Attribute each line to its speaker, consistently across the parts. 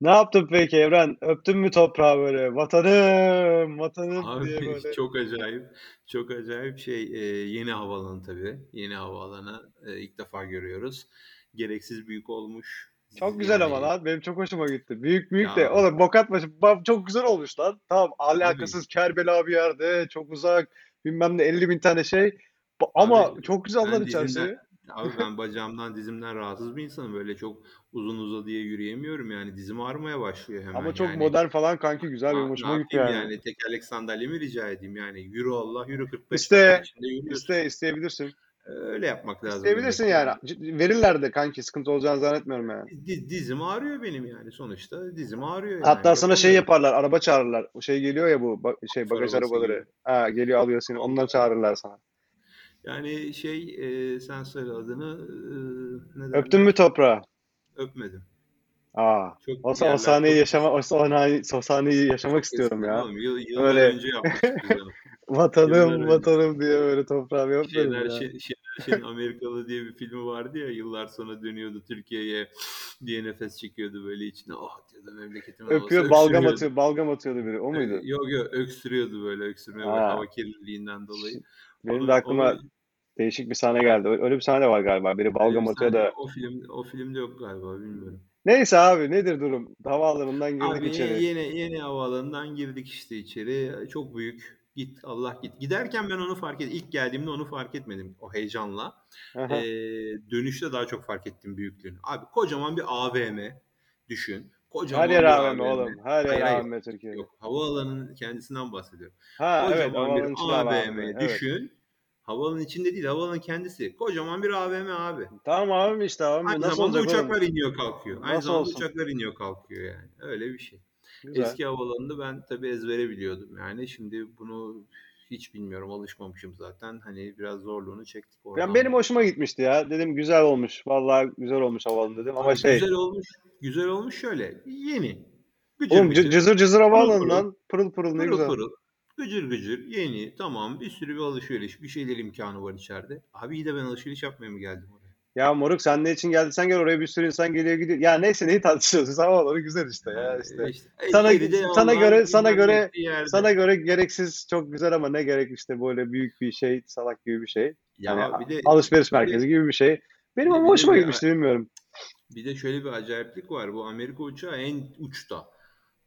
Speaker 1: Ne yaptın peki Evren? Öptün mü toprağı böyle? Vatanım, vatanım
Speaker 2: Abi
Speaker 1: diye böyle.
Speaker 2: çok acayip, çok acayip şey e, yeni havaalanı tabii. Yeni havaalanı e, ilk defa görüyoruz. Gereksiz büyük olmuş.
Speaker 1: Çok güzel ama
Speaker 2: Yani
Speaker 1: lan. Benim çok hoşuma gitti. Büyük büyük de.
Speaker 2: ya
Speaker 1: Oğlum Bokatbaşı ba- çok güzel olmuş lan. Tamam
Speaker 2: tabii
Speaker 1: alakasız Kerbela bir yerde. Çok uzak. Bilmem ne 50 bin tane şey. Ba- Ama
Speaker 2: abi
Speaker 1: çok güzel lan
Speaker 2: ben dizimden
Speaker 1: içerisi.
Speaker 2: abi ben bacağımdan dizimden rahatsız bir insanım. Böyle çok uzun uzadıya yürüyemiyorum yani. Dizim ağrımaya başlıyor
Speaker 1: Ama
Speaker 2: hemen
Speaker 1: çok
Speaker 2: yani.
Speaker 1: modern falan kanki güzel.
Speaker 2: Na- ne
Speaker 1: hoşuma gitti yani.
Speaker 2: yani tekerlek sandalye mi rica edeyim yani. Yürü Allah yürü 45 dakika
Speaker 1: İste, iste, isteyebilirsin.
Speaker 2: Öyle yapmak lazım
Speaker 1: İsteyebilirsin yani.
Speaker 2: yani.
Speaker 1: Verirler de kanki. Sıkıntı olacağını zannetmiyorum yani.
Speaker 2: Di- Dizim ağrıyor benim yani sonuçta dizim ağrıyor
Speaker 1: Hatta
Speaker 2: yani
Speaker 1: sana şey yaparlar. Araba çağırırlar. O şey geliyor ya bu ba- şey bagaj
Speaker 2: arabası gibi.
Speaker 1: arabaları. Ha, geliyor alıyor seni. Onları çağırırlar sana.
Speaker 2: Yani şey e, sen söyle adını e, ne
Speaker 1: Öptün mü toprağı?
Speaker 2: Öpmedim.
Speaker 1: Aa,
Speaker 2: Çok
Speaker 1: o, o sahneyi yaşama, o sahneyi, o sahneyi yaşamak istiyorum ya.
Speaker 2: oğlum. Yıl, yıllar
Speaker 1: Öyle
Speaker 2: önce yapmıştık onu. Yıllar
Speaker 1: vatanım
Speaker 2: önce.
Speaker 1: vatanım diye böyle toprağımı öpmedim
Speaker 2: Şener,
Speaker 1: ya.
Speaker 2: Şen, Şener Şen'in Amerikalı diye bir filmi vardı ya yıllar sonra dönüyordu Türkiye'ye diye nefes çekiyordu böyle içine. Oh diyordu memleketimin havası
Speaker 1: Öpüyor balgam atıyor, balgam atıyordu biri. O muydu?
Speaker 2: Yok yok öksürüyordu böyle öksürmeye bak hava kirliliğinden dolayı.
Speaker 1: benim de
Speaker 2: Onu
Speaker 1: aklıma
Speaker 2: onu
Speaker 1: değişik bir sahne geldi. Öyle bir sahne var galiba. Biri
Speaker 2: bir
Speaker 1: balgam
Speaker 2: sahne
Speaker 1: da.
Speaker 2: o film o filmde yok galiba bilmiyorum.
Speaker 1: Neyse abi nedir durum? Havaalanından girdik
Speaker 2: Abi
Speaker 1: içeri.
Speaker 2: yeni yeni havaalanından girdik işte içeri. Çok büyük. Git Allah git. Giderken ben onu fark ettim. İlk geldiğimde onu fark etmedim o heyecanla. Ee, dönüşte daha çok fark ettim büyüklüğünü. Abi kocaman bir AVM düşün.
Speaker 1: Her
Speaker 2: Kocaman
Speaker 1: yer
Speaker 2: bir
Speaker 1: AVM
Speaker 2: AVM.
Speaker 1: oğlum. Her yer. AVM Türkiye'de.
Speaker 2: Yok. Havaalanının kendisinden bahsediyorum.
Speaker 1: Ha evet
Speaker 2: Kocaman bir
Speaker 1: havaalanın içinde AVM.
Speaker 2: AVM
Speaker 1: Evet.
Speaker 2: Havaalanın içinde değil, havaalanın kendisi. Kocaman bir AVM abi.
Speaker 1: Tamam abi işte abi
Speaker 2: Aynı
Speaker 1: nasıl
Speaker 2: zamanda
Speaker 1: olacak oğlum?
Speaker 2: uçaklar iniyor kalkıyor. Aynı
Speaker 1: Nasıl
Speaker 2: zamanda
Speaker 1: olsun?
Speaker 2: uçaklar iniyor kalkıyor yani. Öyle bir şey.
Speaker 1: Güzel.
Speaker 2: Eski havaalanını ben tabii ezbere biliyordum yani. Şimdi bunu hiç bilmiyorum. Alışmamışım zaten. Hani biraz zorluğunu çektik oradan
Speaker 1: benim
Speaker 2: böyle.
Speaker 1: hoşuma gitmişti ya. Dedim güzel olmuş. Vallahi güzel olmuş havaalanı dedim ama
Speaker 2: Abi
Speaker 1: şey.
Speaker 2: güzel olmuş. Güzel olmuş şöyle. Yeni. Gıcır
Speaker 1: Oğlum
Speaker 2: gıcır.
Speaker 1: cızır cızır
Speaker 2: Pırıl
Speaker 1: havaalanı
Speaker 2: pırıl.
Speaker 1: lan. Pırıl pırıl ne
Speaker 2: Pırıl
Speaker 1: güzel.
Speaker 2: pırıl. Gıcır gıcır. Yeni. Tamam. Bir sürü bir alışveriş. Bir şeyler imkanı var içeride. Abi iyi de ben alışveriş yapmaya mı geldim oraya?
Speaker 1: Ya moruk sen ne için geldin? Sen gel oraya bir sürü insan geliyor gidiyor. Ya neyse neyi tartışıyorsun? Havaalanı güzel işte ya
Speaker 2: Yani
Speaker 1: işte.
Speaker 2: işte e,
Speaker 1: Sana sana göre sana göre sana göre gereksiz çok güzel ama ne gerek işte böyle büyük bir şey salak gibi bir şey.
Speaker 2: Ya
Speaker 1: a-
Speaker 2: bir de
Speaker 1: alışveriş
Speaker 2: bir de
Speaker 1: merkezi gibi bir şey. Benim ama hoşuma gitmişti bilmiyorum.
Speaker 2: bir de şöyle bir acayiplik var. Bu Amerika uçağı en uçta.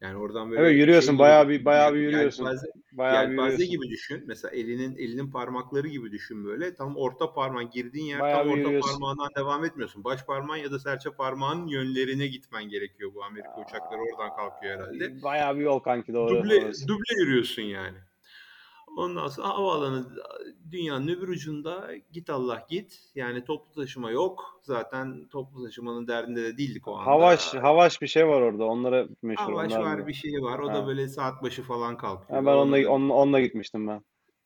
Speaker 2: Yani oradan
Speaker 1: Evet
Speaker 2: böyle
Speaker 1: yürüyorsun
Speaker 2: şey
Speaker 1: bayağı bir bayağı bir yürüyorsun.
Speaker 2: yelpaze
Speaker 1: Bayağı bir
Speaker 2: yelpaze
Speaker 1: yürüyorsun.
Speaker 2: gibi düşün. Mesela elinin elinin parmakları gibi düşün böyle. Tam orta parmağın girdiğin yer
Speaker 1: Bayağı
Speaker 2: tam orta
Speaker 1: yürüyorsun.
Speaker 2: parmağından devam etmiyorsun. Baş parmağın ya da serçe parmağın yönlerine gitmen gerekiyor bu Amerika uçakları oradan kalkıyor herhalde.
Speaker 1: Bayağı bir yol kanki doğru
Speaker 2: Duble
Speaker 1: orası.
Speaker 2: duble yürüyorsun yani. Ondan sonra havaalanı dünyanın öbür ucunda git Allah git. Yani toplu taşıma yok. Zaten toplu taşımanın derdinde de değildik o anda.
Speaker 1: Havaş havaş bir şey var orada. Onlara meşhur
Speaker 2: Havaş
Speaker 1: onlar
Speaker 2: var
Speaker 1: mı?
Speaker 2: bir şey var. O da
Speaker 1: Ha.
Speaker 2: böyle saat başı falan
Speaker 1: Ha,
Speaker 2: kalkıyor.
Speaker 1: ben
Speaker 2: Ona
Speaker 1: onunla,
Speaker 2: da
Speaker 1: onunla, onunla gitmiştim ben.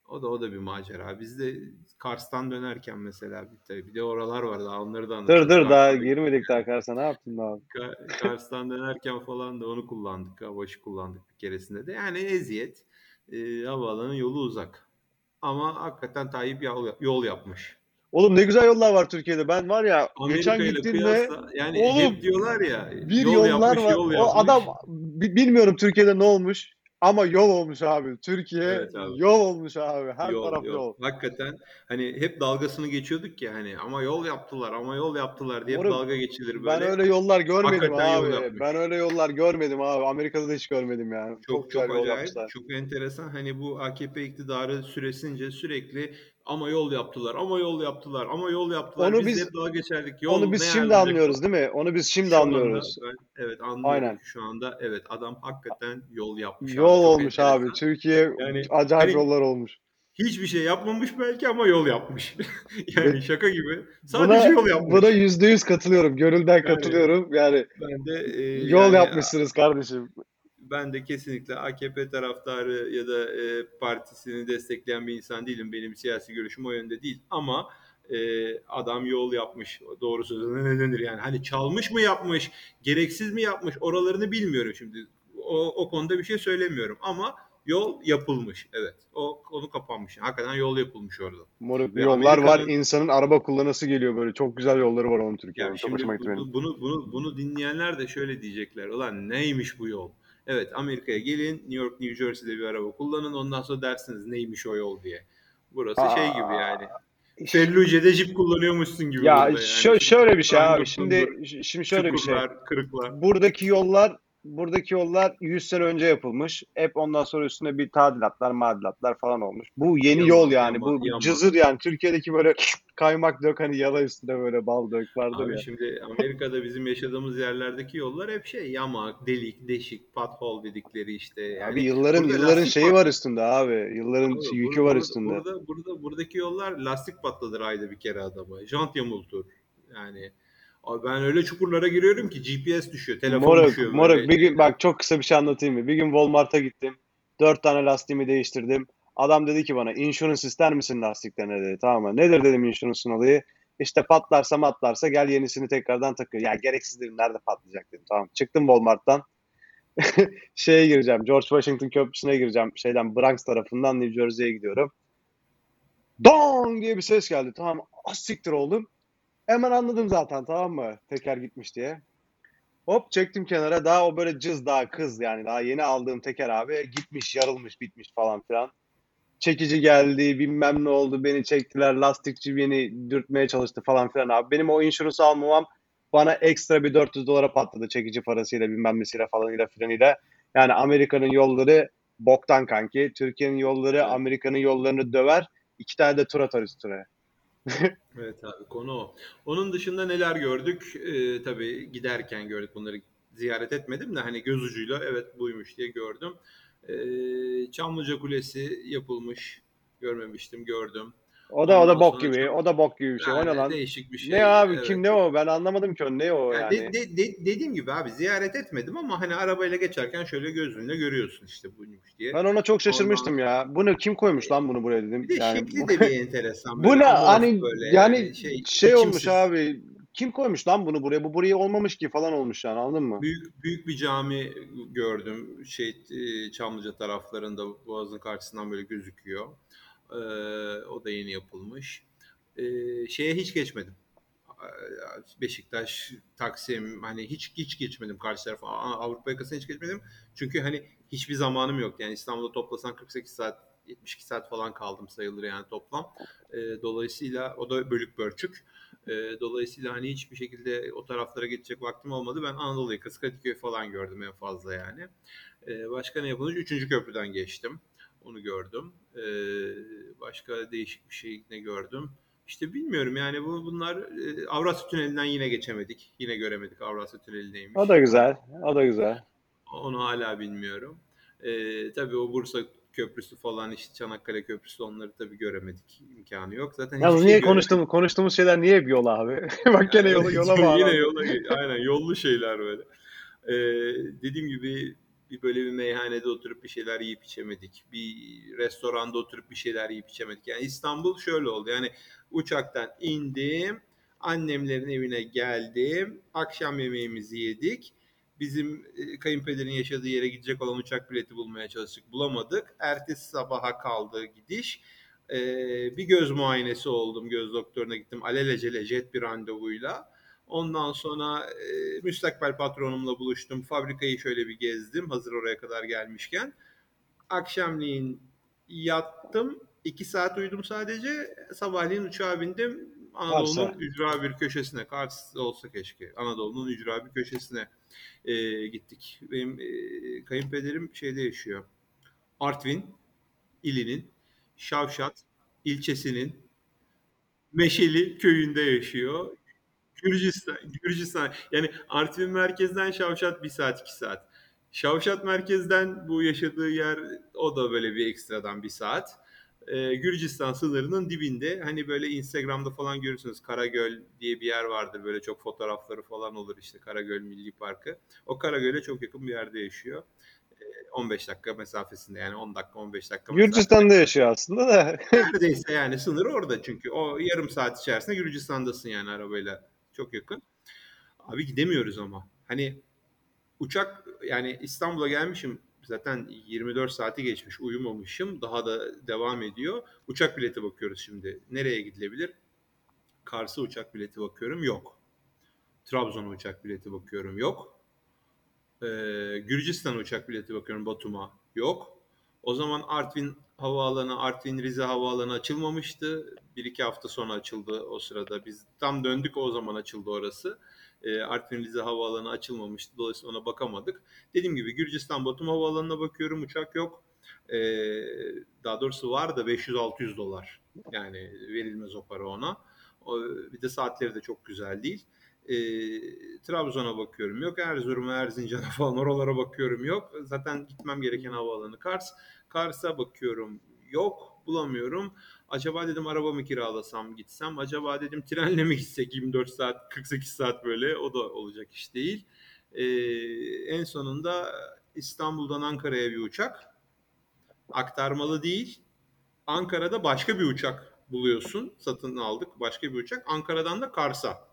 Speaker 2: o da o da bir macera. Biz de Kars'tan dönerken mesela bir, tabii bir de oralar var daha onları da
Speaker 1: Dur
Speaker 2: anlatırız.
Speaker 1: dur daha
Speaker 2: Kars'tan
Speaker 1: girmedik daha Kars'a ne yaptın daha?
Speaker 2: Ka- Kars'tan dönerken falan da onu kullandık. Havaşı kullandık bir keresinde de. Yani eziyet. Ee, havaalanın yolu uzak. Ama hakikaten Tayyip yol, yol yapmış.
Speaker 1: Oğlum ne güzel yollar var Türkiye'de. Ben var ya geçen
Speaker 2: Amerika ile
Speaker 1: gittiğimde
Speaker 2: yani
Speaker 1: oğlum
Speaker 2: hep diyorlar ya
Speaker 1: bir
Speaker 2: yol
Speaker 1: yollar
Speaker 2: yapmış
Speaker 1: var.
Speaker 2: yol
Speaker 1: O
Speaker 2: yapmış.
Speaker 1: adam bi- bilmiyorum Türkiye'de ne olmuş ama yol olmuş abi. Türkiye
Speaker 2: Evet abi.
Speaker 1: yol olmuş abi. Her
Speaker 2: Yol
Speaker 1: taraf
Speaker 2: yol.
Speaker 1: yol.
Speaker 2: Hakikaten hani hep dalgasını geçiyorduk ya hani ama yol yaptılar ama yol yaptılar diye hep
Speaker 1: Moruk
Speaker 2: dalga geçilir
Speaker 1: ben
Speaker 2: böyle.
Speaker 1: öyle yollar görmedim
Speaker 2: Hakikaten yol
Speaker 1: abi.
Speaker 2: yapmış.
Speaker 1: Ben öyle yollar görmedim abi. Amerika'da da hiç görmedim yani. Çok
Speaker 2: Çok
Speaker 1: güzel
Speaker 2: çok
Speaker 1: yol
Speaker 2: acayip,
Speaker 1: yapmışlar.
Speaker 2: çok enteresan. Hani bu AKP iktidarı süresince sürekli ama yol yaptılar, ama yol yaptılar, ama yol yaptılar.
Speaker 1: Onu
Speaker 2: Biz
Speaker 1: biz
Speaker 2: hep dalga geçerdik.
Speaker 1: onu
Speaker 2: Yol
Speaker 1: biz
Speaker 2: ne
Speaker 1: şimdi anlıyoruz değil mi? Onu biz şimdi
Speaker 2: Şu anda
Speaker 1: anlıyoruz.
Speaker 2: ben evet anlıyorum
Speaker 1: Aynen.
Speaker 2: şu anda evet adam hakikaten yol yapmış abi.
Speaker 1: Yol
Speaker 2: Çok
Speaker 1: olmuş abi.
Speaker 2: enteresan.
Speaker 1: Türkiye
Speaker 2: Yani
Speaker 1: acayip
Speaker 2: hani
Speaker 1: yollar olmuş.
Speaker 2: hiçbir şey yapmamış belki ama yol yapmış. Yani şaka gibi. Sadece
Speaker 1: buna
Speaker 2: yol yapmış.
Speaker 1: buna yüzde yüz katılıyorum. Gönülden
Speaker 2: Yani
Speaker 1: katılıyorum. Yani
Speaker 2: ben de e,
Speaker 1: yol
Speaker 2: yani
Speaker 1: yapmışsınız kardeşim.
Speaker 2: Ben de kesinlikle AKP taraftarı ya da e, partisini destekleyen bir insan değilim. Benim siyasi görüşüm o yönde değil. Ama e, adam yol yapmış. Doğru sözüne ne denir yani? Hani çalmış mı yapmış, gereksiz mi yapmış oralarını bilmiyorum şimdi. O, o konuda bir şey söylemiyorum. Ama Yol yapılmış. Evet. O konu kapanmış. Hakikaten yol yapılmış orada.
Speaker 1: Moruk yollar var. İnsanın araba kullanası geliyor böyle. Çok güzel yolları var onun Türkiye'nin.
Speaker 2: Yani
Speaker 1: Çok
Speaker 2: şimdi
Speaker 1: hoşuma gitti benim.
Speaker 2: bu- bunu, bunu, bunu dinleyenler de şöyle diyecekler. Ulan neymiş bu yol? Evet Amerika'ya gelin New York, New Jersey'de bir araba kullanın. Ondan sonra dersiniz neymiş o yol diye. Burası şey
Speaker 1: Aa.
Speaker 2: gibi yani. Felluce'de jip kullanıyormuşsun gibi.
Speaker 1: Ya
Speaker 2: yani.
Speaker 1: şö- şöyle bir şey abi. Şimdi şimdi şöyle bir şey.
Speaker 2: Kırıklar.
Speaker 1: Buradaki yollar buradaki yollar 100 sene önce yapılmış. Hep ondan sonra üstüne bir tadilatlar, madilatlar falan olmuş. Bu yeni
Speaker 2: Yama,
Speaker 1: yol yani.
Speaker 2: yama,
Speaker 1: bu
Speaker 2: yama.
Speaker 1: cızır yani. Türkiye'deki böyle kaymak dök hani yala üstüne böyle bal dök vardır
Speaker 2: Abi
Speaker 1: ya.
Speaker 2: şimdi Amerika'da bizim yaşadığımız yerlerdeki yollar hep şey yamak, delik, deşik, pothole dedikleri işte. Yani
Speaker 1: Abi yılların yılların şeyi
Speaker 2: pat-
Speaker 1: var üstünde abi. Yılların
Speaker 2: Abi
Speaker 1: yükü
Speaker 2: burada-
Speaker 1: var üstünde.
Speaker 2: Burada, burada, buradaki yollar lastik patladır ayda bir kere adama. Jant yamultur. Yani abi ben öyle çukurlara giriyorum ki GPS düşüyor, telefon
Speaker 1: Moruk,
Speaker 2: düşüyor. böyle.
Speaker 1: moruk bir gün bak çok kısa bir şey anlatayım mı? Bir gün Walmart'a gittim. Dört tane lastiğimi değiştirdim. Adam dedi ki bana insurance ister misin lastiklerine dedi. Tamam mı? Nedir dedim insurance'ın olayı. İşte patlarsa matlarsa gel yenisini tekrardan takıyor. Ya gereksiz dedim nerede patlayacak dedim. Tamam çıktım Walmart'tan. Şeye gireceğim. George Washington Köprüsü'ne gireceğim. Şeyden Bronx tarafından New Jersey'ye gidiyorum. Dong diye bir ses geldi. Tamam az siktir oldum. Hemen anladım zaten tamam mı? Teker gitmiş diye. Hop çektim kenara. Daha o böyle cız daha kız yani. Daha yeni aldığım teker abi. Gitmiş, yarılmış, bitmiş falan filan. Çekici geldi, bilmem ne oldu. Beni çektiler. Lastikçi beni dürtmeye çalıştı falan filan abi. Benim o insurance almamam bana ekstra bir 400 dolara patladı. Çekici parasıyla bilmem nesiyle falanıyla filanıyla. Yani Amerika'nın yolları boktan kanki. Türkiye'nin yolları. Amerika'nın yollarını döver. İki tane de tur atar üstüne.
Speaker 2: Evet abi konu o. Onun dışında neler gördük? Ee, tabii giderken gördük bunları ziyaret etmedim de hani göz ucuyla evet buymuş diye gördüm. Ee, Çamlıca Kulesi yapılmış. Görmemiştim gördüm.
Speaker 1: O da o da
Speaker 2: Ondan
Speaker 1: bok gibi.
Speaker 2: çok-
Speaker 1: O da bok gibi bir şey. O ne
Speaker 2: Yani
Speaker 1: lan?
Speaker 2: Değişik bir şey.
Speaker 1: Ne abi
Speaker 2: Evet.
Speaker 1: kim ne o? Ben anlamadım ki o. Ne o
Speaker 2: Yani
Speaker 1: yani?
Speaker 2: de- de- de- dediğim gibi abi ziyaret etmedim ama hani arabayla geçerken şöyle gözünle görüyorsun işte buymuş diye.
Speaker 1: Ben ona çok şaşırmıştım ya. Bunu kim koymuş lan bunu buraya dedim.
Speaker 2: Bir de
Speaker 1: Yani
Speaker 2: şekli
Speaker 1: bu,
Speaker 2: de bir enteresan.
Speaker 1: bu ne hani
Speaker 2: böyle
Speaker 1: yani
Speaker 2: şey,
Speaker 1: şey olmuş abi. Kim koymuş lan bunu buraya? Bu buraya olmamış ki falan olmuş yani anladın mı?
Speaker 2: Büyük büyük bir cami gördüm. Şey e, Çamlıca taraflarında Boğaz'ın karşısından böyle gözüküyor. Ee, o da yeni yapılmış. Ee, şeye hiç geçmedim. Ee, Beşiktaş, Taksim hani hiç hiç geçmedim karşı tarafa. Avrupa yakasına hiç geçmedim. Çünkü hani hiçbir zamanım yok. Yani İstanbul'da toplasan 48 saat 72 saat falan kaldım sayılır yani toplam. Dolayısıyla o da bölük pörçük. Ee, dolayısıyla hani hiçbir şekilde o taraflara geçecek vaktim olmadı. Ben Anadolu yakası Kadıköy falan gördüm en fazla yani. Başka ne yapılmış? Üçüncü köprüden geçtim. Onu gördüm. Ee, başka değişik bir şey ne gördüm? İşte bilmiyorum yani bu bunlar e, Avrasya Tüneli'nden yine geçemedik. Yine göremedik Avrasya Tüneli neymiş.
Speaker 1: O da güzel. O da güzel.
Speaker 2: Onu hala bilmiyorum. Ee, tabii o Bursa Köprüsü falan işte Çanakkale Köprüsü onları tabii göremedik. imkanı yok. Zaten
Speaker 1: Yalnız
Speaker 2: hiçbir
Speaker 1: niye
Speaker 2: şey
Speaker 1: konuştuğumuz konuştuğumuz şeyler niye hep yol abi? Bak gene yola yola bağlı.
Speaker 2: Yine yola, aynen yollu şeyler böyle. Ee, dediğim gibi bir böyle bir meyhanede oturup bir şeyler yiyip içemedik. Bir restoranda oturup bir şeyler yiyip içemedik. Yani İstanbul şöyle oldu. Yani uçaktan indim, annemlerin evine geldim, akşam yemeğimizi yedik. Bizim e, kayınpederin yaşadığı yere gidecek olan uçak bileti bulmaya çalıştık. Bulamadık. Ertesi sabaha kaldı gidiş. Ee, bir göz muayenesi oldum. Göz doktoruna gittim. Alelacele jet bir randevuyla. Ondan sonra e, müstakbel patronumla buluştum. Fabrikayı şöyle bir gezdim. Hazır oraya kadar gelmişken. Akşamleyin yattım. iki saat uyudum sadece. Sabahleyin uçağa bindim. Anadolu'nun ücra bir köşesine. Kars olsa keşke. Anadolu'nun ücra bir köşesine e, gittik. Benim e, kayınpederim şeyde yaşıyor. Artvin ilinin Şavşat ilçesinin Meşeli köyünde yaşıyor. Gürcistan, Gürcistan. Yani Artvin merkezden Şavşat bir saat iki saat. Şavşat merkezden bu yaşadığı yer o da böyle bir ekstradan bir saat. Ee, Gürcistan sınırının dibinde hani böyle Instagram'da falan görürsünüz Karagöl diye bir yer vardır böyle çok fotoğrafları falan olur işte Karagöl Milli Parkı. O Karagöl'e çok yakın bir yerde yaşıyor. Ee, 15 dakika mesafesinde yani 10 dakika 15 dakika.
Speaker 1: Gürcistan'da yaşıyor aslında da.
Speaker 2: Neredeyse yani sınır orada çünkü o yarım saat içerisinde Gürcistan'dasın yani arabayla çok yakın. Abi gidemiyoruz ama. Hani uçak yani İstanbul'a gelmişim zaten 24 saati geçmiş uyumamışım. Daha da devam ediyor. Uçak bileti bakıyoruz şimdi. Nereye gidilebilir? Kars'a uçak bileti bakıyorum. Yok. Trabzon'a uçak bileti bakıyorum. Yok. Ee, Gürcistan uçak bileti bakıyorum Batum'a. Yok. O zaman Artvin havaalanı, Artvin Rize havaalanı açılmamıştı. Bir iki hafta sonra açıldı o sırada. Biz tam döndük o zaman açıldı orası. Ee, Artvin Rize havaalanı açılmamıştı. Dolayısıyla ona bakamadık. Dediğim gibi Gürcistan Batum havaalanına bakıyorum. Uçak yok. Ee, daha doğrusu var da 500-600 dolar. Yani verilmez o para ona. Bir de saatleri de çok güzel değil. E, Trabzon'a bakıyorum yok. Erzurum'a, Erzincan'a falan oralara bakıyorum yok. Zaten gitmem gereken havaalanı Kars. Kars'a bakıyorum yok. Bulamıyorum. Acaba dedim araba mı kiralasam gitsem. Acaba dedim trenle mi gitsek 24 saat 48 saat böyle. O da olacak iş değil. E, en sonunda İstanbul'dan Ankara'ya bir uçak. Aktarmalı değil. Ankara'da başka bir uçak buluyorsun. Satın aldık başka bir uçak. Ankara'dan da Kars'a.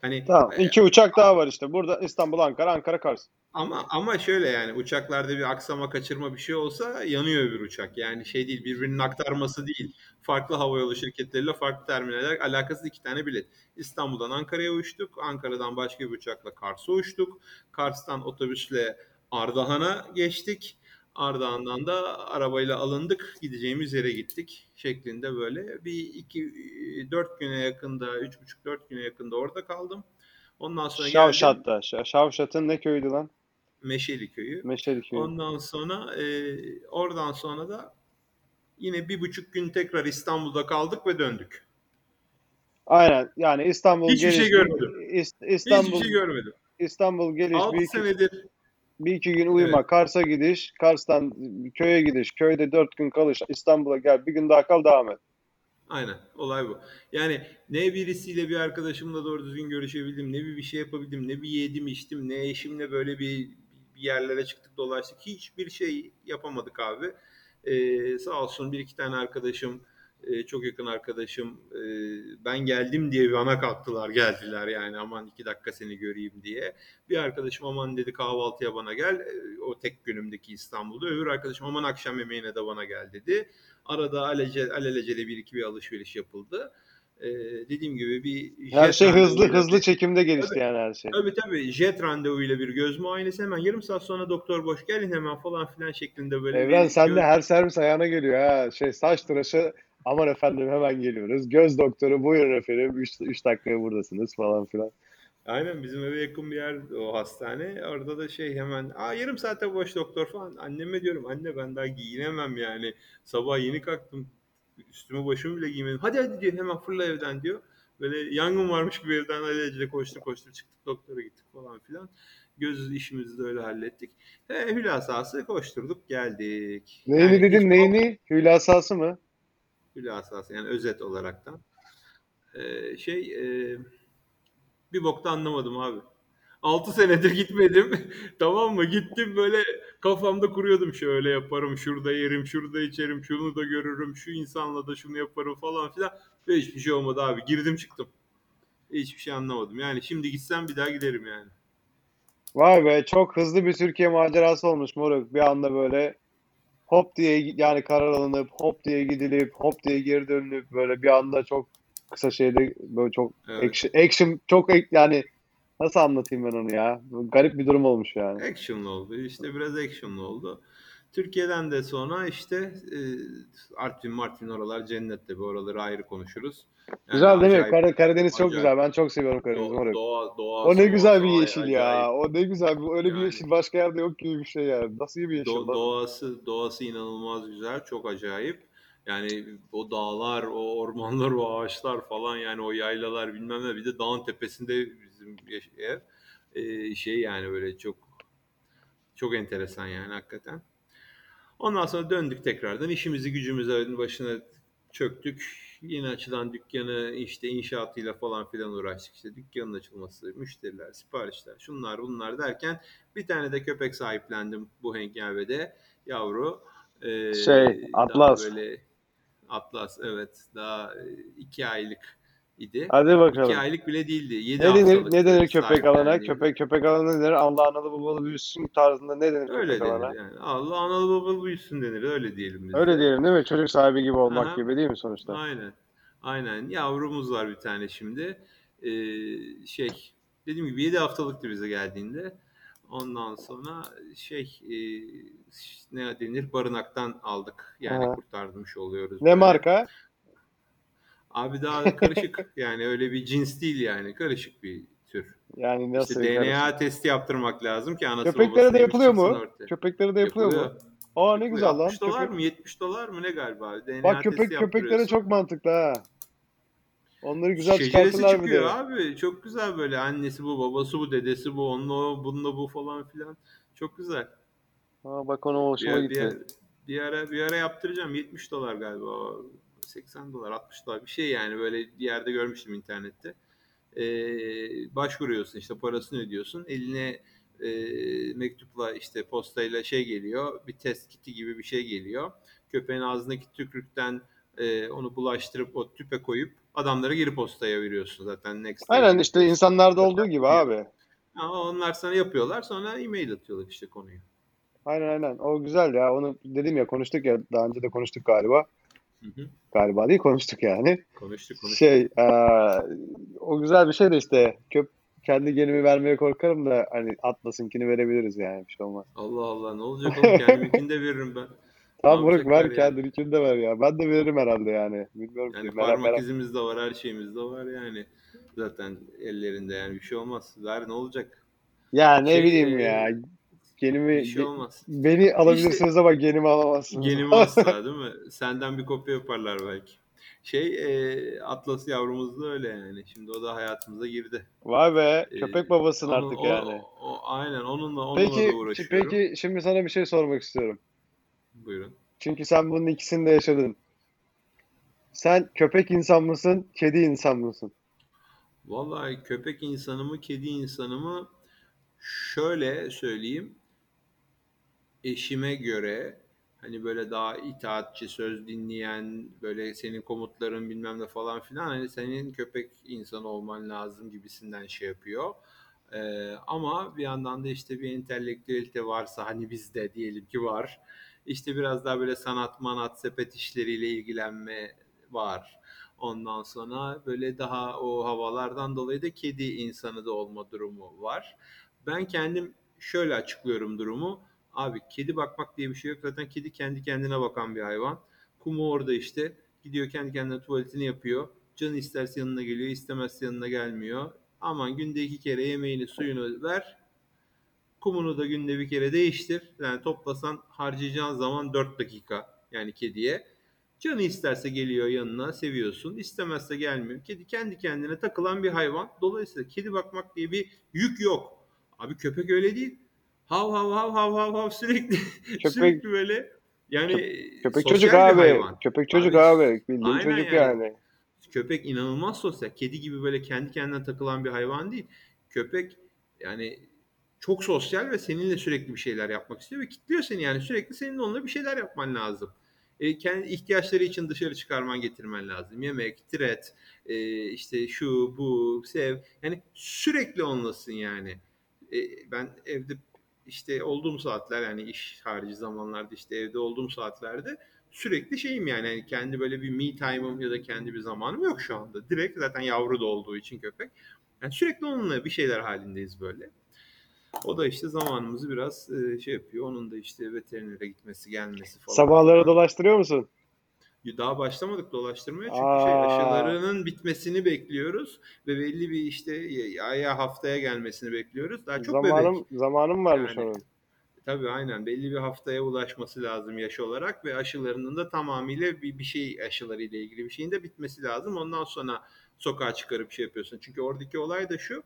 Speaker 2: Hani
Speaker 1: Tamam.
Speaker 2: e,
Speaker 1: iki uçak daha var işte. Burada İstanbul, Ankara, Ankara, Kars.
Speaker 2: Ama ama şöyle yani uçaklarda bir aksama kaçırma bir şey olsa yanıyor bir uçak. Yani şey değil birbirinin aktarması değil. Farklı havayolu şirketleriyle farklı terminaller alakası iki tane bilet. İstanbul'dan Ankara'ya uçtuk. Ankara'dan başka bir uçakla Kars'a uçtuk. Kars'tan otobüsle Ardahan'a geçtik. Ardahan'dan da arabayla alındık. Gideceğimiz yere gittik şeklinde böyle. Bir iki dört güne yakında, üç buçuk dört güne yakında orada kaldım. Ondan sonra geldim
Speaker 1: Şavşat'ta. Ş- Şavşat'ın ne köyüydü lan?
Speaker 2: Meşeli köyü.
Speaker 1: Meşeli köyü.
Speaker 2: Ondan sonra e, oradan sonra da yine bir buçuk gün tekrar İstanbul'da kaldık ve döndük.
Speaker 1: Aynen. Yani İstanbul
Speaker 2: Hiçbir şey
Speaker 1: geliş,
Speaker 2: görmedim.
Speaker 1: İst- İstanbul,
Speaker 2: Hiçbir şey görmedim.
Speaker 1: İstanbul geliş,
Speaker 2: 6
Speaker 1: bir iki,
Speaker 2: senedir
Speaker 1: bir iki gün uyuma, Kars'a gidiş, Kars'tan köye gidiş, köyde dört gün kalış, İstanbul'a gel, bir gün daha kal, devam et.
Speaker 2: Aynen. Olay bu. Yani ne birisiyle bir arkadaşımla doğru düzgün görüşebildim, ne bir bir şey yapabildim, ne bir yedim içtim, ne eşimle böyle bir, bir yerlere çıktık dolaştık. Hiçbir şey yapamadık abi. Ee, sağ olsun bir iki tane arkadaşım, e, çok yakın arkadaşım e, ben geldim diye bana kalktılar geldiler yani aman iki dakika seni göreyim diye. Bir arkadaşım aman dedi kahvaltıya bana gel E, o tek günümdeki İstanbul'da. Öbür arkadaşım aman akşam yemeğine de bana gel dedi. Arada alece, alelacele bir iki bir alışveriş yapıldı. Ee, dediğim gibi bir
Speaker 1: Her şey hızlı hızlı
Speaker 2: bir-
Speaker 1: çekimde gelişti
Speaker 2: Tabii.
Speaker 1: yani her şey.
Speaker 2: Tabii tabii jet randevuyla bir göz muayenesi hemen yarım saat sonra doktor boş gelin hemen falan filan şeklinde böyle
Speaker 1: Evren
Speaker 2: bir
Speaker 1: sen de her servis ayağına geliyor ha. Şey saç tıraşı aman efendim hemen geliyoruz. Göz doktoru buyurun efendim 3 dakikaya buradasınız falan filan.
Speaker 2: Aynen bizim eve yakın bir yer o hastane. Orada da şey hemen Aa, yarım saate boş doktor falan. Anneme diyorum anne ben daha giyinemem yani. Sabah yeni kalktım. Üstümü başımı bile giymedim. Hadi hadi diyor hemen fırla evden diyor. Böyle yangın varmış gibi evden alelacele koştur koştur çıktık doktora gittik falan filan. Göz işimizi de öyle hallettik. He, hülasası koşturduk geldik.
Speaker 1: Neyini
Speaker 2: Yani
Speaker 1: dedin
Speaker 2: hiç-
Speaker 1: neyini? Hülasası mı?
Speaker 2: Hülasası yani özet olaraktan. Ee, şey e, bir bokta anlamadım abi. 6 senedir gitmedim. tamam mı? Gittim böyle kafamda kuruyordum şöyle yaparım, şurada yerim, şurada içerim, şunu da görürüm, şu insanla da şunu yaparım falan filan. Ve hiçbir şey olmadı abi. Girdim çıktım. Hiçbir şey anlamadım. Yani şimdi gitsem bir daha giderim yani.
Speaker 1: Vay be çok hızlı bir Türkiye macerası olmuş moruk. Bir anda böyle hop diye yani karar alınıp hop diye gidilip hop diye geri dönülüp böyle bir anda çok kısa şeyde böyle çok
Speaker 2: Evet.
Speaker 1: action, action çok yani nasıl anlatayım ben onu ya? Garip bir durum olmuş yani.
Speaker 2: Action'lı oldu. İşte biraz action'lı oldu. Türkiye'den de sonra işte e, Artvin, Martvin oralar cennet tabii. Oraları ayrı konuşuruz. Yani
Speaker 1: Güzel değil mi? Kar- Karadeniz çok
Speaker 2: acayip.
Speaker 1: güzel. Ben çok seviyorum Karadeniz moruk.
Speaker 2: doğa, doğa,
Speaker 1: O ne güzel bir yeşil ya.
Speaker 2: acayip.
Speaker 1: O ne güzel bir öyle bir
Speaker 2: Yani.
Speaker 1: yeşil başka yerde yok gibi bir şey yani. Nasıl bir yeşil
Speaker 2: Do- doğası doğası inanılmaz güzel, çok acayip. Yani o dağlar, o ormanlar, o ağaçlar falan yani o yaylalar bilmem ne. Bir de dağın tepesinde bizim ev. Ee, şey yani böyle çok çok enteresan yani hakikaten. Ondan sonra döndük tekrardan işimizi gücümüzü başına çöktük. Yeni açılan dükkanı işte inşaatıyla falan filan uğraştık. İşte dükkanın açılması, müşteriler, siparişler, şunlar bunlar derken bir tane de köpek sahiplendim bu hengavede. Yavru. Ee,
Speaker 1: Şey, Atlas.
Speaker 2: böyle Atlas evet daha e, iki aylık
Speaker 1: Hadi
Speaker 2: idi. İki
Speaker 1: bakalım.
Speaker 2: aylık bile değildi. Yedi
Speaker 1: Ne denir, ne denir köpek alana?
Speaker 2: sahiplendiğimde.
Speaker 1: Köpek köpek alana ne denir? Allah analı babalı büyüsün tarzında ne denir
Speaker 2: Öyle
Speaker 1: köpek alana?
Speaker 2: denir yani. Allah analı babalı büyüsün denir. Öyle diyelim biz
Speaker 1: Öyle
Speaker 2: de.
Speaker 1: diyelim değil mi? Çocuk sahibi gibi olmak
Speaker 2: Aha.
Speaker 1: gibi değil mi sonuçta?
Speaker 2: Aynen. Aynen. Yavrumuz var bir tane şimdi. Ee, şey dediğim gibi 7 haftalıktı bize geldiğinde. Ondan sonra şey e, ne denir barınaktan aldık. Yani
Speaker 1: Aha.
Speaker 2: kurtarmış oluyoruz
Speaker 1: Ne
Speaker 2: böyle.
Speaker 1: marka?
Speaker 2: Abi daha karışık. yani öyle bir cins değil yani. Karışık bir tür.
Speaker 1: Yani nasıl
Speaker 2: İşte
Speaker 1: karışık?
Speaker 2: DNA testi yaptırmak lazım ki anası
Speaker 1: Köpeklere de yapılıyor mu?
Speaker 2: ortaya.
Speaker 1: Köpeklere de yapılıyor mu?
Speaker 2: Yapılıyor.
Speaker 1: Aa ne güzel lan.
Speaker 2: 60 dolar
Speaker 1: Köpek...
Speaker 2: mı 70 dolar mı ne galiba? DNA
Speaker 1: Bak köpek köpeklere çok mantıklı ha. Onları güzel
Speaker 2: Şeceresi
Speaker 1: çıkartırlar bir
Speaker 2: çıkıyor
Speaker 1: de.
Speaker 2: abi. Çok güzel böyle. Annesi bu, babası bu, dedesi bu, onunla o, bununla bu falan filan. Çok güzel.
Speaker 1: Aa, bak ona
Speaker 2: Bir,
Speaker 1: hoşuma
Speaker 2: bir,
Speaker 1: gitti.
Speaker 2: bir ara bir ara yaptıracağım. 70 dolar galiba. 80 dolar, 60 dolar bir şey yani böyle bir yerde görmüştüm internette. Ee, başvuruyorsun işte parasını ödüyorsun. Eline e, mektupla işte postayla şey geliyor. Bir test kiti gibi bir şey geliyor. Köpeğin ağzındaki tükürükten e, onu bulaştırıp o tüpe koyup adamlara geri postaya veriyorsun zaten next day
Speaker 1: Aynen
Speaker 2: gibi.
Speaker 1: işte insanlarda olduğu gibi abi.
Speaker 2: Ama onlar sana yapıyorlar sonra e-mail atıyorlar işte konuyu.
Speaker 1: Aynen aynen. O güzel ya. Onu dedim ya konuştuk ya. Daha önce de konuştuk galiba.
Speaker 2: Hı hı.
Speaker 1: Galiba değil konuştuk yani.
Speaker 2: Konuştuk konuştuk.
Speaker 1: Şey eee, o güzel bir şey de işte köp kendi genimi vermeye korkarım da hani Atlas'ınkini verebiliriz yani bir şey olmaz.
Speaker 2: Allah Allah ne olacak oğlum kendiminkini de veririm ben.
Speaker 1: Tamam Burak ver
Speaker 2: ya?
Speaker 1: kendininkini de ver ya. Ben de veririm herhalde yani. Bilmiyorum
Speaker 2: Yani
Speaker 1: ki.
Speaker 2: Parmak
Speaker 1: merak.
Speaker 2: izimiz de var her şeyimiz de var yani. Zaten ellerinde yani bir şey olmaz. Ver ne olacak?
Speaker 1: Ya ne
Speaker 2: Şey,
Speaker 1: bileyim
Speaker 2: e,
Speaker 1: ya. Genimi
Speaker 2: Bir şey olmaz.
Speaker 1: beni alabilirsiniz ama genimi alamazsınız.
Speaker 2: Genim asla değil mi? Senden bir kopya yaparlar belki. Şey e, Atlas yavrumuz da öyle yani. Şimdi o da hayatımıza girdi.
Speaker 1: Vay be.
Speaker 2: Ee,
Speaker 1: Köpek babasın
Speaker 2: Onun-
Speaker 1: artık
Speaker 2: o-
Speaker 1: yani.
Speaker 2: o- aynen onunla onunla
Speaker 1: Peki
Speaker 2: da uğraşıyorum.
Speaker 1: peki şimdi sana bir şey sormak istiyorum.
Speaker 2: Buyurun.
Speaker 1: Çünkü sen bunun ikisini de yaşadın. Sen köpek insan mısın, kedi insan mısın?
Speaker 2: Vallahi köpek insanı mı, kedi insanı mı? Şöyle söyleyeyim. Eşime göre hani böyle daha itaatçi, söz dinleyen, böyle senin komutların bilmem ne falan filan hani senin köpek insanı olman lazım gibisinden şey yapıyor. Ee, ama bir yandan da işte bir entelektüelite varsa hani bizde diyelim ki var. İşte biraz daha böyle sanat manat sepet işleriyle ilgilenme var. Ondan sonra böyle daha o havalardan dolayı da kedi insanı da olma durumu var. Ben kendim şöyle açıklıyorum durumu. Abi kedi bakmak diye bir şey yok. Zaten kedi kendi kendine bakan bir hayvan. Kumu orada işte. Gidiyor kendi kendine tuvaletini yapıyor. Canı isterse yanına geliyor, istemezse yanına gelmiyor. Aman günde iki kere yemeğini, suyunu ver. Kumunu da günde bir kere değiştir. Yani toplasan harcayacağın zaman 4 dakika yani kediye. Canı isterse geliyor yanına seviyorsun. istemezse gelmiyor. Kedi kendi kendine takılan bir hayvan. Dolayısıyla kedi bakmak diye bir yük yok. Abi köpek öyle değil. Hav hav hav hav hav hav sürekli
Speaker 1: Köpek-
Speaker 2: sürekli böyle yani
Speaker 1: Köpek
Speaker 2: sosyal
Speaker 1: çocuk abi.
Speaker 2: hayvan.
Speaker 1: Köpek çocuk
Speaker 2: Abi,
Speaker 1: abi. Bildiğin
Speaker 2: aynen
Speaker 1: çocuk
Speaker 2: yani.
Speaker 1: yani.
Speaker 2: Köpek inanılmaz sosyal. Kedi gibi böyle kendi kendine takılan bir hayvan değil. Köpek yani çok sosyal ve seninle sürekli bir şeyler yapmak istiyor ve kitliyor seni yani sürekli senin onunla bir şeyler yapman lazım. E, kendi ihtiyaçları için dışarı çıkarman getirmen lazım. Yemek, tiret, e, işte şu, bu, sev. Yani sürekli onlasın yani. E, ben evde işte olduğum saatler yani iş harici zamanlarda işte evde olduğum saatlerde sürekli şeyim yani hani kendi böyle bir me time'ım ya da kendi bir zamanım yok şu anda. Direkt zaten yavru da olduğu için köpek. Yani sürekli onunla bir şeyler halindeyiz böyle. O da işte zamanımızı biraz şey yapıyor. Onun da işte veterinere gitmesi, gelmesi falan.
Speaker 1: Sabahları dolaştırıyor musun?
Speaker 2: Daha başlamadık dolaştırmaya çünkü
Speaker 1: Aa.
Speaker 2: şey aşılarının bitmesini bekliyoruz ve belli bir işte ya, ya haftaya gelmesini bekliyoruz. Daha çok
Speaker 1: zamanım
Speaker 2: bebek.
Speaker 1: zamanım varmış
Speaker 2: Yani.
Speaker 1: onun.
Speaker 2: Tabii aynen belli bir haftaya ulaşması lazım yaş olarak ve aşılarının da tamamıyla bir, bir şey aşılarıyla ilgili bir şeyin de bitmesi lazım. Ondan sonra sokağa çıkarıp şey yapıyorsun. Çünkü oradaki olay da şu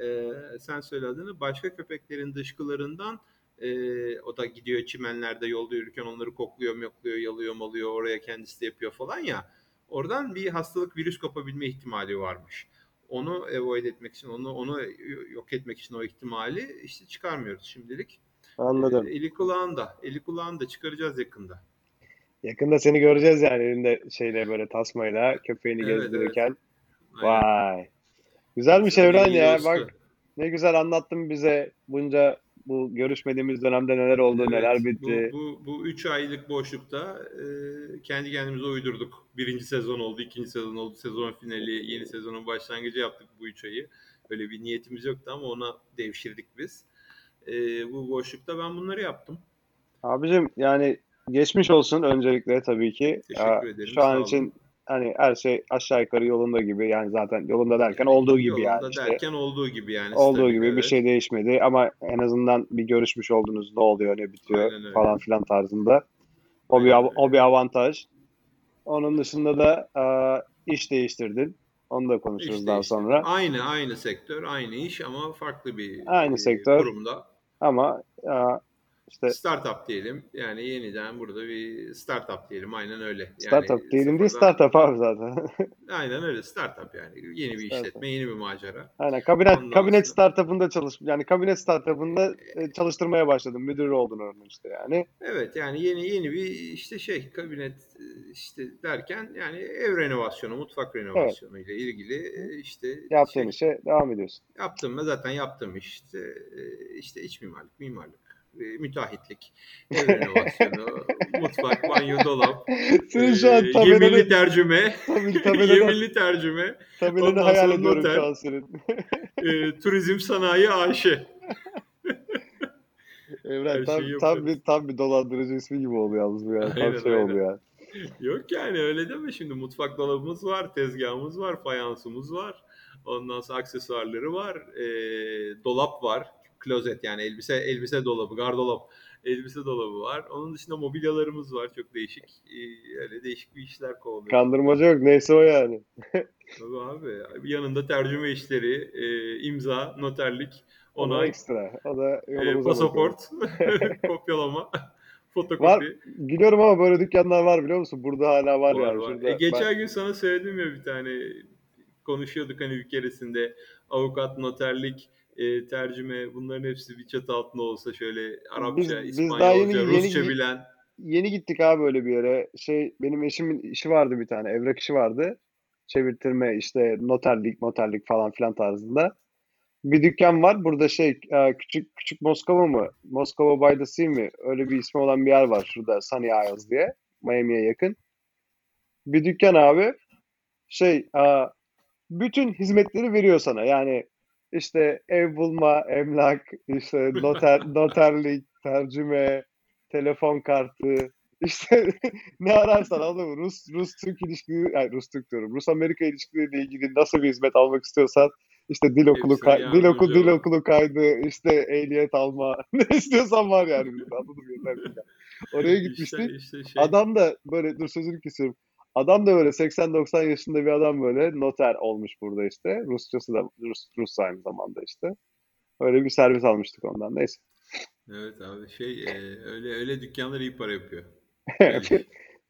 Speaker 2: e, sen söyle adını başka köpeklerin dışkılarından e, o da gidiyor çimenlerde yolda yürürken onları kokluyor, mokluyor, yalıyor, malıyor oraya kendisi de yapıyor falan ya. Oradan bir hastalık virüs kapabilme ihtimali varmış. Onu avoid etmek için, onu onu yok etmek için o ihtimali işte çıkarmıyoruz şimdilik.
Speaker 1: Anladım.
Speaker 2: Ee, eli kulağında. Eli kulağında çıkaracağız yakında.
Speaker 1: Yakında seni göreceğiz yani elinde şeyle böyle tasmayla köpeğini
Speaker 2: Evet,
Speaker 1: gezdirirken.
Speaker 2: Aynen.
Speaker 1: Vay. Güzelmiş Evren ya. Bak ne güzel anlattın bize bunca bu görüşmediğimiz dönemde neler oldu,
Speaker 2: Evet,
Speaker 1: neler bitti.
Speaker 2: Bu, bu, bu üç aylık boşlukta e, kendi kendimize uydurduk. Birinci sezon oldu, ikinci sezon oldu, sezon finali, yeni sezonun başlangıcı yaptık bu üç ayı. Böyle bir niyetimiz yoktu ama ona devşirdik biz. E, bu boşlukta ben bunları yaptım.
Speaker 1: Abicim yani geçmiş olsun öncelikle tabii ki.
Speaker 2: Teşekkür ederim,
Speaker 1: Şu an için hani her şey aşağı yukarı yolunda gibi. Yani zaten yolunda derken olduğu gibi
Speaker 2: Yolunda
Speaker 1: yani işte.
Speaker 2: derken olduğu gibi yani.
Speaker 1: Olduğu gibi bir
Speaker 2: evet.
Speaker 1: şey değişmedi ama en azından bir görüşmüş oldunuz ne oluyor ne bitiyor
Speaker 2: Aynen öyle.
Speaker 1: falan filan tarzında. O bir o bir avantaj. Onun dışında da aa, iş değiştirdin. Onu da konuşuruz
Speaker 2: İş
Speaker 1: daha
Speaker 2: değişti.
Speaker 1: sonra.
Speaker 2: Aynı aynı sektör, aynı iş ama farklı bir
Speaker 1: Aynı
Speaker 2: e,
Speaker 1: sektör.
Speaker 2: kurumda.
Speaker 1: Ama aa, işte
Speaker 2: Startup diyelim. Yani yeniden burada bir startup diyelim. Aynen öyle. Yani
Speaker 1: startup diyelim değil startup abi zaten.
Speaker 2: Aynen öyle. Startup yani. Yeni bir
Speaker 1: Startup.
Speaker 2: işletme, yeni bir macera.
Speaker 1: Aynen kabinet
Speaker 2: Ondan
Speaker 1: kabinet
Speaker 2: sonra-
Speaker 1: startup'ında çalış yani kabinet startup'ında e, çalıştırmaya başladım. Müdür oldun örneğin işte yani.
Speaker 2: Evet yani yeni yeni bir işte şey kabinet e, işte derken yani ev renovasyonu, mutfak renovasyonu ile ilgili e, işte
Speaker 1: Yaptığın
Speaker 2: şey,
Speaker 1: işe devam ediyorsun.
Speaker 2: yaptım zaten yaptığım işte işte iç mimarlık, mimarlık, müteahhitlik, ev renovasyonu, mutfak, banyo, dolap,
Speaker 1: Senin şu an
Speaker 2: e, yeminli tercüme,
Speaker 1: tabii,
Speaker 2: yeminli tercüme, ondan
Speaker 1: hayal
Speaker 2: sonra
Speaker 1: ediyorum
Speaker 2: noter.
Speaker 1: şu an senin.
Speaker 2: e, turizm sanayi AŞ.
Speaker 1: Evren tam,
Speaker 2: şeyi
Speaker 1: tam bir tam bir dolandırıcı ismi gibi oldu yalnız bu ya. Tam
Speaker 2: Aynen,
Speaker 1: şey oldu
Speaker 2: aynen.
Speaker 1: ya.
Speaker 2: Yok yani öyle deme şimdi mutfak dolabımız var, tezgahımız var, fayansımız var. Ondan sonra aksesuarları var, e, dolap var, klozet yani elbise elbise dolabı, gardolap, elbise dolabı var. Onun dışında mobilyalarımız var, çok değişik, e, öyle değişik bir işler kovalıyoruz.
Speaker 1: Kandırmaca yok neyse o yani.
Speaker 2: Tabii abi, yanında tercüme işleri, e, imza, noterlik, onay,
Speaker 1: ekstra. O da
Speaker 2: e, pasaport, kopyalama, fotokopi.
Speaker 1: Biliyorum ama böyle dükkanlar var biliyor musun? Burada hala var,
Speaker 2: Var,
Speaker 1: yani.
Speaker 2: var.
Speaker 1: Şurada
Speaker 2: E, geçen
Speaker 1: ben-
Speaker 2: gün sana söyledim ya bir tane konuşuyorduk hani bir keresinde avukat, noterlik, e, tercüme bunların hepsi bir çatı altında olsa şöyle Arapça,
Speaker 1: Biz-
Speaker 2: İspanyolca,
Speaker 1: yeni- yeni-
Speaker 2: Rusça
Speaker 1: yeni-
Speaker 2: bilen.
Speaker 1: yeni gittik abi böyle bir yere. Şey benim eşimin işi vardı bir tane. Evrak işi vardı. Çevirtirme işte noterlik, noterlik falan filan tarzında. Bir dükkan var. Burada şey e, küçük küçük Moskova mı? Moskova Sea mi? Öyle bir ismi olan bir yer var şurada Sunny Isles diye. Miami'ye yakın. Bir dükkan abi. Şey bütün hizmetleri veriyor sana. Yani işte ev bulma, emlak, işte noter, noterlik, tercüme, telefon kartı, işte ne ararsan mı? Rus Rus Türk ilişkileri, ay Rus Türk diyorum. Rus Amerika ilişkileriyle ilgili nasıl bir hizmet almak istiyorsan işte dil okulu kay- dil okulu dil okulu kaydı, işte ehliyet alma, ne istiyorsan var yani mı? Yeter. Oraya gitmiştik.
Speaker 2: İşte, işte şey,
Speaker 1: Adam da böyle dur sözünü kesiyorum. Adam da böyle 80-90 yaşında bir adam böyle noter olmuş burada işte. Rusçası da Rus, Rus aynı zamanda işte. Öyle bir servis almıştık ondan. Neyse.
Speaker 2: evet abi şey e, öyle öyle dükkanlar iyi para yapıyor.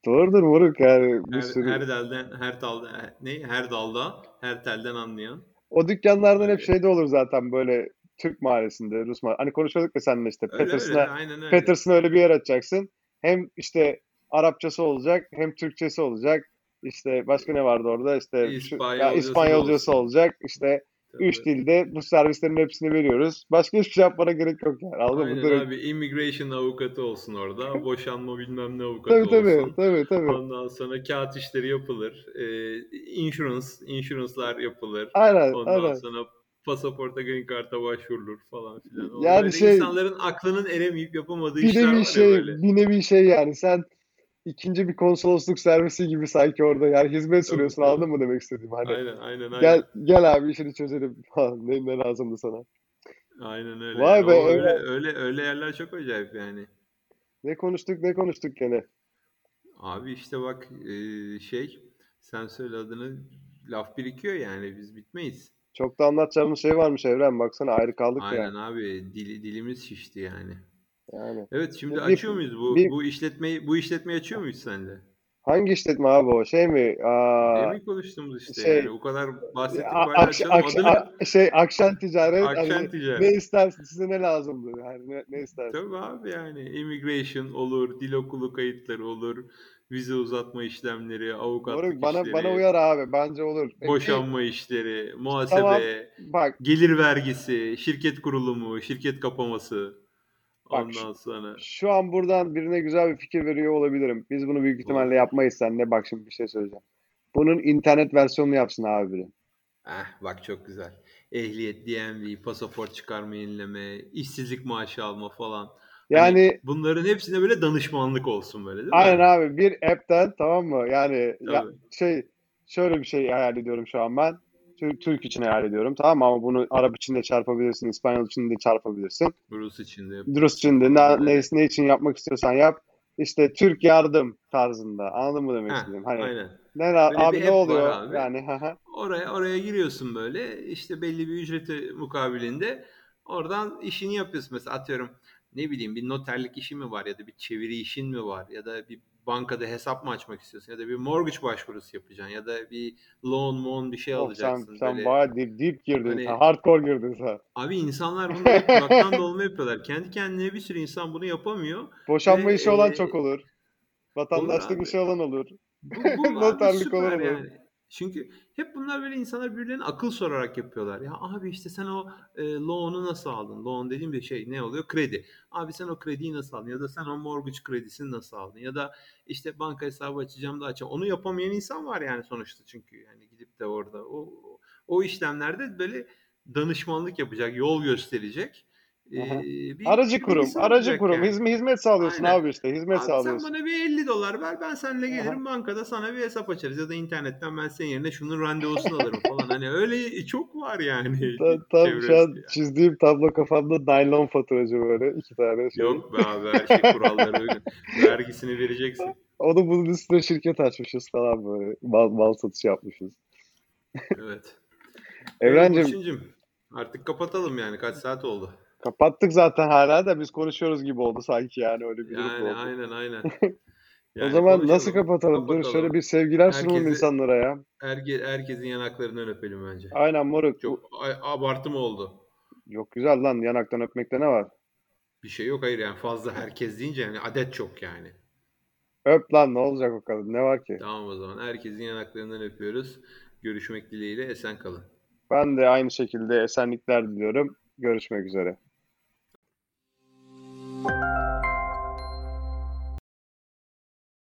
Speaker 1: Doğrudur moruk yani bir
Speaker 2: Her,
Speaker 1: sürü.
Speaker 2: her daldan her dalda ne her dalda her telden anlayan.
Speaker 1: O dükkanlardan hep
Speaker 2: Öyle.
Speaker 1: şeyde olur zaten böyle Türk mahallesinde, Rus mahallesinde. Hani konuşuyorduk ya seninle işte
Speaker 2: Öyle öyle
Speaker 1: Peterson'a
Speaker 2: aynen öyle.
Speaker 1: Peterson'a öyle bir yer açacaksın. Hem işte Arapçası olacak hem Türkçesi olacak. İşte başka ne vardı orada? İşte ya
Speaker 2: İspanyolcası
Speaker 1: İspanyolcası olacak. İşte
Speaker 2: Tabii.
Speaker 1: üç dilde bu servislerin hepsini veriyoruz. Başka hiçbir şey yapmana gerek yok yani. Anladın mı?
Speaker 2: Aynen
Speaker 1: Direkt-
Speaker 2: abi immigration avukatı olsun orada. Boşanma bilmem ne avukatı
Speaker 1: Tabii tabii,
Speaker 2: olsun.
Speaker 1: tabii tabii.
Speaker 2: Ondan sonra kağıt işleri yapılır. Ee, insurance, insurance'lar yapılır.
Speaker 1: Aynen,
Speaker 2: Ondan
Speaker 1: aynen.
Speaker 2: sonra pasaporta, green card'a başvurulur falan filan.
Speaker 1: Yani
Speaker 2: böyle
Speaker 1: şey-
Speaker 2: insanların aklının eremeyip yapamadığı
Speaker 1: Bir
Speaker 2: işler var
Speaker 1: nevi
Speaker 2: ya
Speaker 1: şey,
Speaker 2: böyle.
Speaker 1: bir nevi şey yani sen ikinci bir konsolosluk servisi gibi sanki orada yani hizmet sunuyorsun anladın mı demek istediğim hani.
Speaker 2: Aynen, aynen, aynen.
Speaker 1: Gel gel abi işini çözelim falan. Ne, ne lazımdı sana?
Speaker 2: Aynen öyle.
Speaker 1: Vay
Speaker 2: Yani
Speaker 1: be,
Speaker 2: o öyle, öyle, öyle yerler çok acayip yani.
Speaker 1: Ne konuştuk ne konuştuk gene.
Speaker 2: Abi işte bak e, şey sen söyle adını laf birikiyor yani biz bitmeyiz.
Speaker 1: Çok da anlatacağımız şey varmış Evren. Baksana ayrı kaldık ya.
Speaker 2: Aynen abi dili, dilimiz şişti yani.
Speaker 1: Yani.
Speaker 2: Evet şimdi
Speaker 1: Bir-
Speaker 2: açıyor muyuz bu
Speaker 1: bir-
Speaker 2: bu işletmeyi bu işletmeyi açıyor muyuz sende?
Speaker 1: Hangi işletme abi o? Şey mi? Aa,
Speaker 2: Demin konuştuğumuz işte
Speaker 1: şey-
Speaker 2: yani o kadar bahsettik
Speaker 1: a- akş- akş-
Speaker 2: adını.
Speaker 1: a- şey Akşen Ticaret.
Speaker 2: Akşen
Speaker 1: hani
Speaker 2: Ticaret.
Speaker 1: Ne istersin? Size ne lazımdı? Yani ne, ne istersin?
Speaker 2: Tabii abi yani immigration olur, dil okulu kayıtları olur, vize uzatma işlemleri, avukatlık
Speaker 1: Moruk bana
Speaker 2: işleri,
Speaker 1: bana uyar abi. Bence olur.
Speaker 2: Boşanma işleri, muhasebe,
Speaker 1: Tamam. bak
Speaker 2: gelir vergisi, şirket kurulumu, şirket kapaması.
Speaker 1: Bak,
Speaker 2: Ondan sonra
Speaker 1: şu an buradan birine güzel bir fikir veriyor olabilirim. Biz bunu büyük ihtimalle yapmayız seninle. Bak şimdi bir şey söyleyeceğim. Bunun internet versiyonunu yapsın abi biri.
Speaker 2: Eh bak çok güzel. Ehliyet, DMV, pasaport çıkarma yenileme, işsizlik maaşı alma falan.
Speaker 1: Yani
Speaker 2: Hani bunların hepsine böyle danışmanlık olsun böyle değil mi?
Speaker 1: aynen abi bir app'ten tamam mı? Yani ya,
Speaker 2: Tabii.
Speaker 1: şey şöyle bir şey hayal ediyorum şu an ben. Türk, Türk için hayal ediyorum tamam mı? Ama bunu Arap için de çarpabilirsin, İspanyol için de çarpabilirsin.
Speaker 2: Rus için de.
Speaker 1: Rus için de ne, ne, ne için yapmak istiyorsan yap. İşte Türk yardım tarzında. Anladın mı demek istediğim? Hani
Speaker 2: aynen.
Speaker 1: ne
Speaker 2: Böyle
Speaker 1: abi ne oluyor?
Speaker 2: abi.
Speaker 1: Yani.
Speaker 2: Oraya oraya giriyorsun böyle işte belli bir ücreti mukabilinde oradan işini yapıyorsun mesela atıyorum ne bileyim bir noterlik işin mi var ya da bir çeviri işin mi var ya da bir bankada hesap mı açmak istiyorsun ya da bir mortgage başvurusu yapacaksın ya da bir loan mon bir şey
Speaker 1: sen,
Speaker 2: alacaksın
Speaker 1: sen
Speaker 2: böyle.
Speaker 1: bayağı deep, deep girdin.
Speaker 2: Hani-
Speaker 1: sen, hardcore girdin sen.
Speaker 2: Abi insanlar bunu kulaktan dolma yapıyorlar. Kendi kendine bir sürü insan bunu yapamıyor.
Speaker 1: Boşanma
Speaker 2: Ve,
Speaker 1: işi olan
Speaker 2: e,
Speaker 1: çok olur. Vatandaşlık işi olan olur.
Speaker 2: Bu, bu
Speaker 1: Noterlik olur
Speaker 2: yani. Çünkü hep bunlar böyle insanlar birbirlerine akıl sorarak yapıyorlar. Ya abi işte sen o e, loan'u nasıl aldın? Loan dediğim bir şey ne oluyor? Kredi. Abi sen o krediyi nasıl aldın? Ya da sen o mortgage kredisini nasıl aldın? Ya da işte banka hesabı açacağım da açacağım. Onu yapamayan insan var yani sonuçta çünkü. Yani gidip de orada o, o işlemlerde böyle danışmanlık yapacak, yol gösterecek. Bir
Speaker 1: Aracı kurum, aracı kurum.
Speaker 2: yani.
Speaker 1: Hizmet, hizmet sağlıyorsun
Speaker 2: Aynen.
Speaker 1: abi işte. Hizmet
Speaker 2: Abi sen
Speaker 1: sağlıyorsun.
Speaker 2: bana bir 50 dolar ver ben seninle gelirim
Speaker 1: Aha.
Speaker 2: bankada sana bir hesap açarız ya da internetten ben senin yerine şunun randevusunu alırım falan. Hani öyle çok var yani.
Speaker 1: Tam, tam şu an
Speaker 2: ya.
Speaker 1: çizdiğim tablo kafamda naylon faturacı böyle iki tane şey.
Speaker 2: Yok be abi her şey kurallara uygun. Vergisini vereceksin.
Speaker 1: Onu bunun üstüne şirket açmışız falan böyle. Mal, mal satışı yapmışız.
Speaker 2: Evet.
Speaker 1: Evrencim
Speaker 2: Burçincim, artık kapatalım yani kaç saat oldu.
Speaker 1: Kapattık zaten hala da biz konuşuyoruz gibi oldu sanki yani öyle bir durum
Speaker 2: Yani
Speaker 1: oldu.
Speaker 2: aynen aynen.
Speaker 1: O
Speaker 2: Yani
Speaker 1: zaman nasıl
Speaker 2: konuşalım,
Speaker 1: kapatalım? Dur
Speaker 2: kapatalım.
Speaker 1: şöyle bir sevgiler sunalım insanlara ya.
Speaker 2: Herke, herkesin yanaklarından öpelim bence.
Speaker 1: Aynen moruk.
Speaker 2: Çok abartı mı oldu?
Speaker 1: Yok güzel lan yanaktan öpmekte ne var?
Speaker 2: Bir şey yok hayır yani fazla herkes deyince yani adet çok yani.
Speaker 1: Öp lan ne olacak o kadın ne var ki?
Speaker 2: Tamam o zaman. Herkesin yanaklarından öpüyoruz. Görüşmek dileğiyle esen kalın.
Speaker 1: Ben de aynı şekilde esenlikler diliyorum. Görüşmek üzere.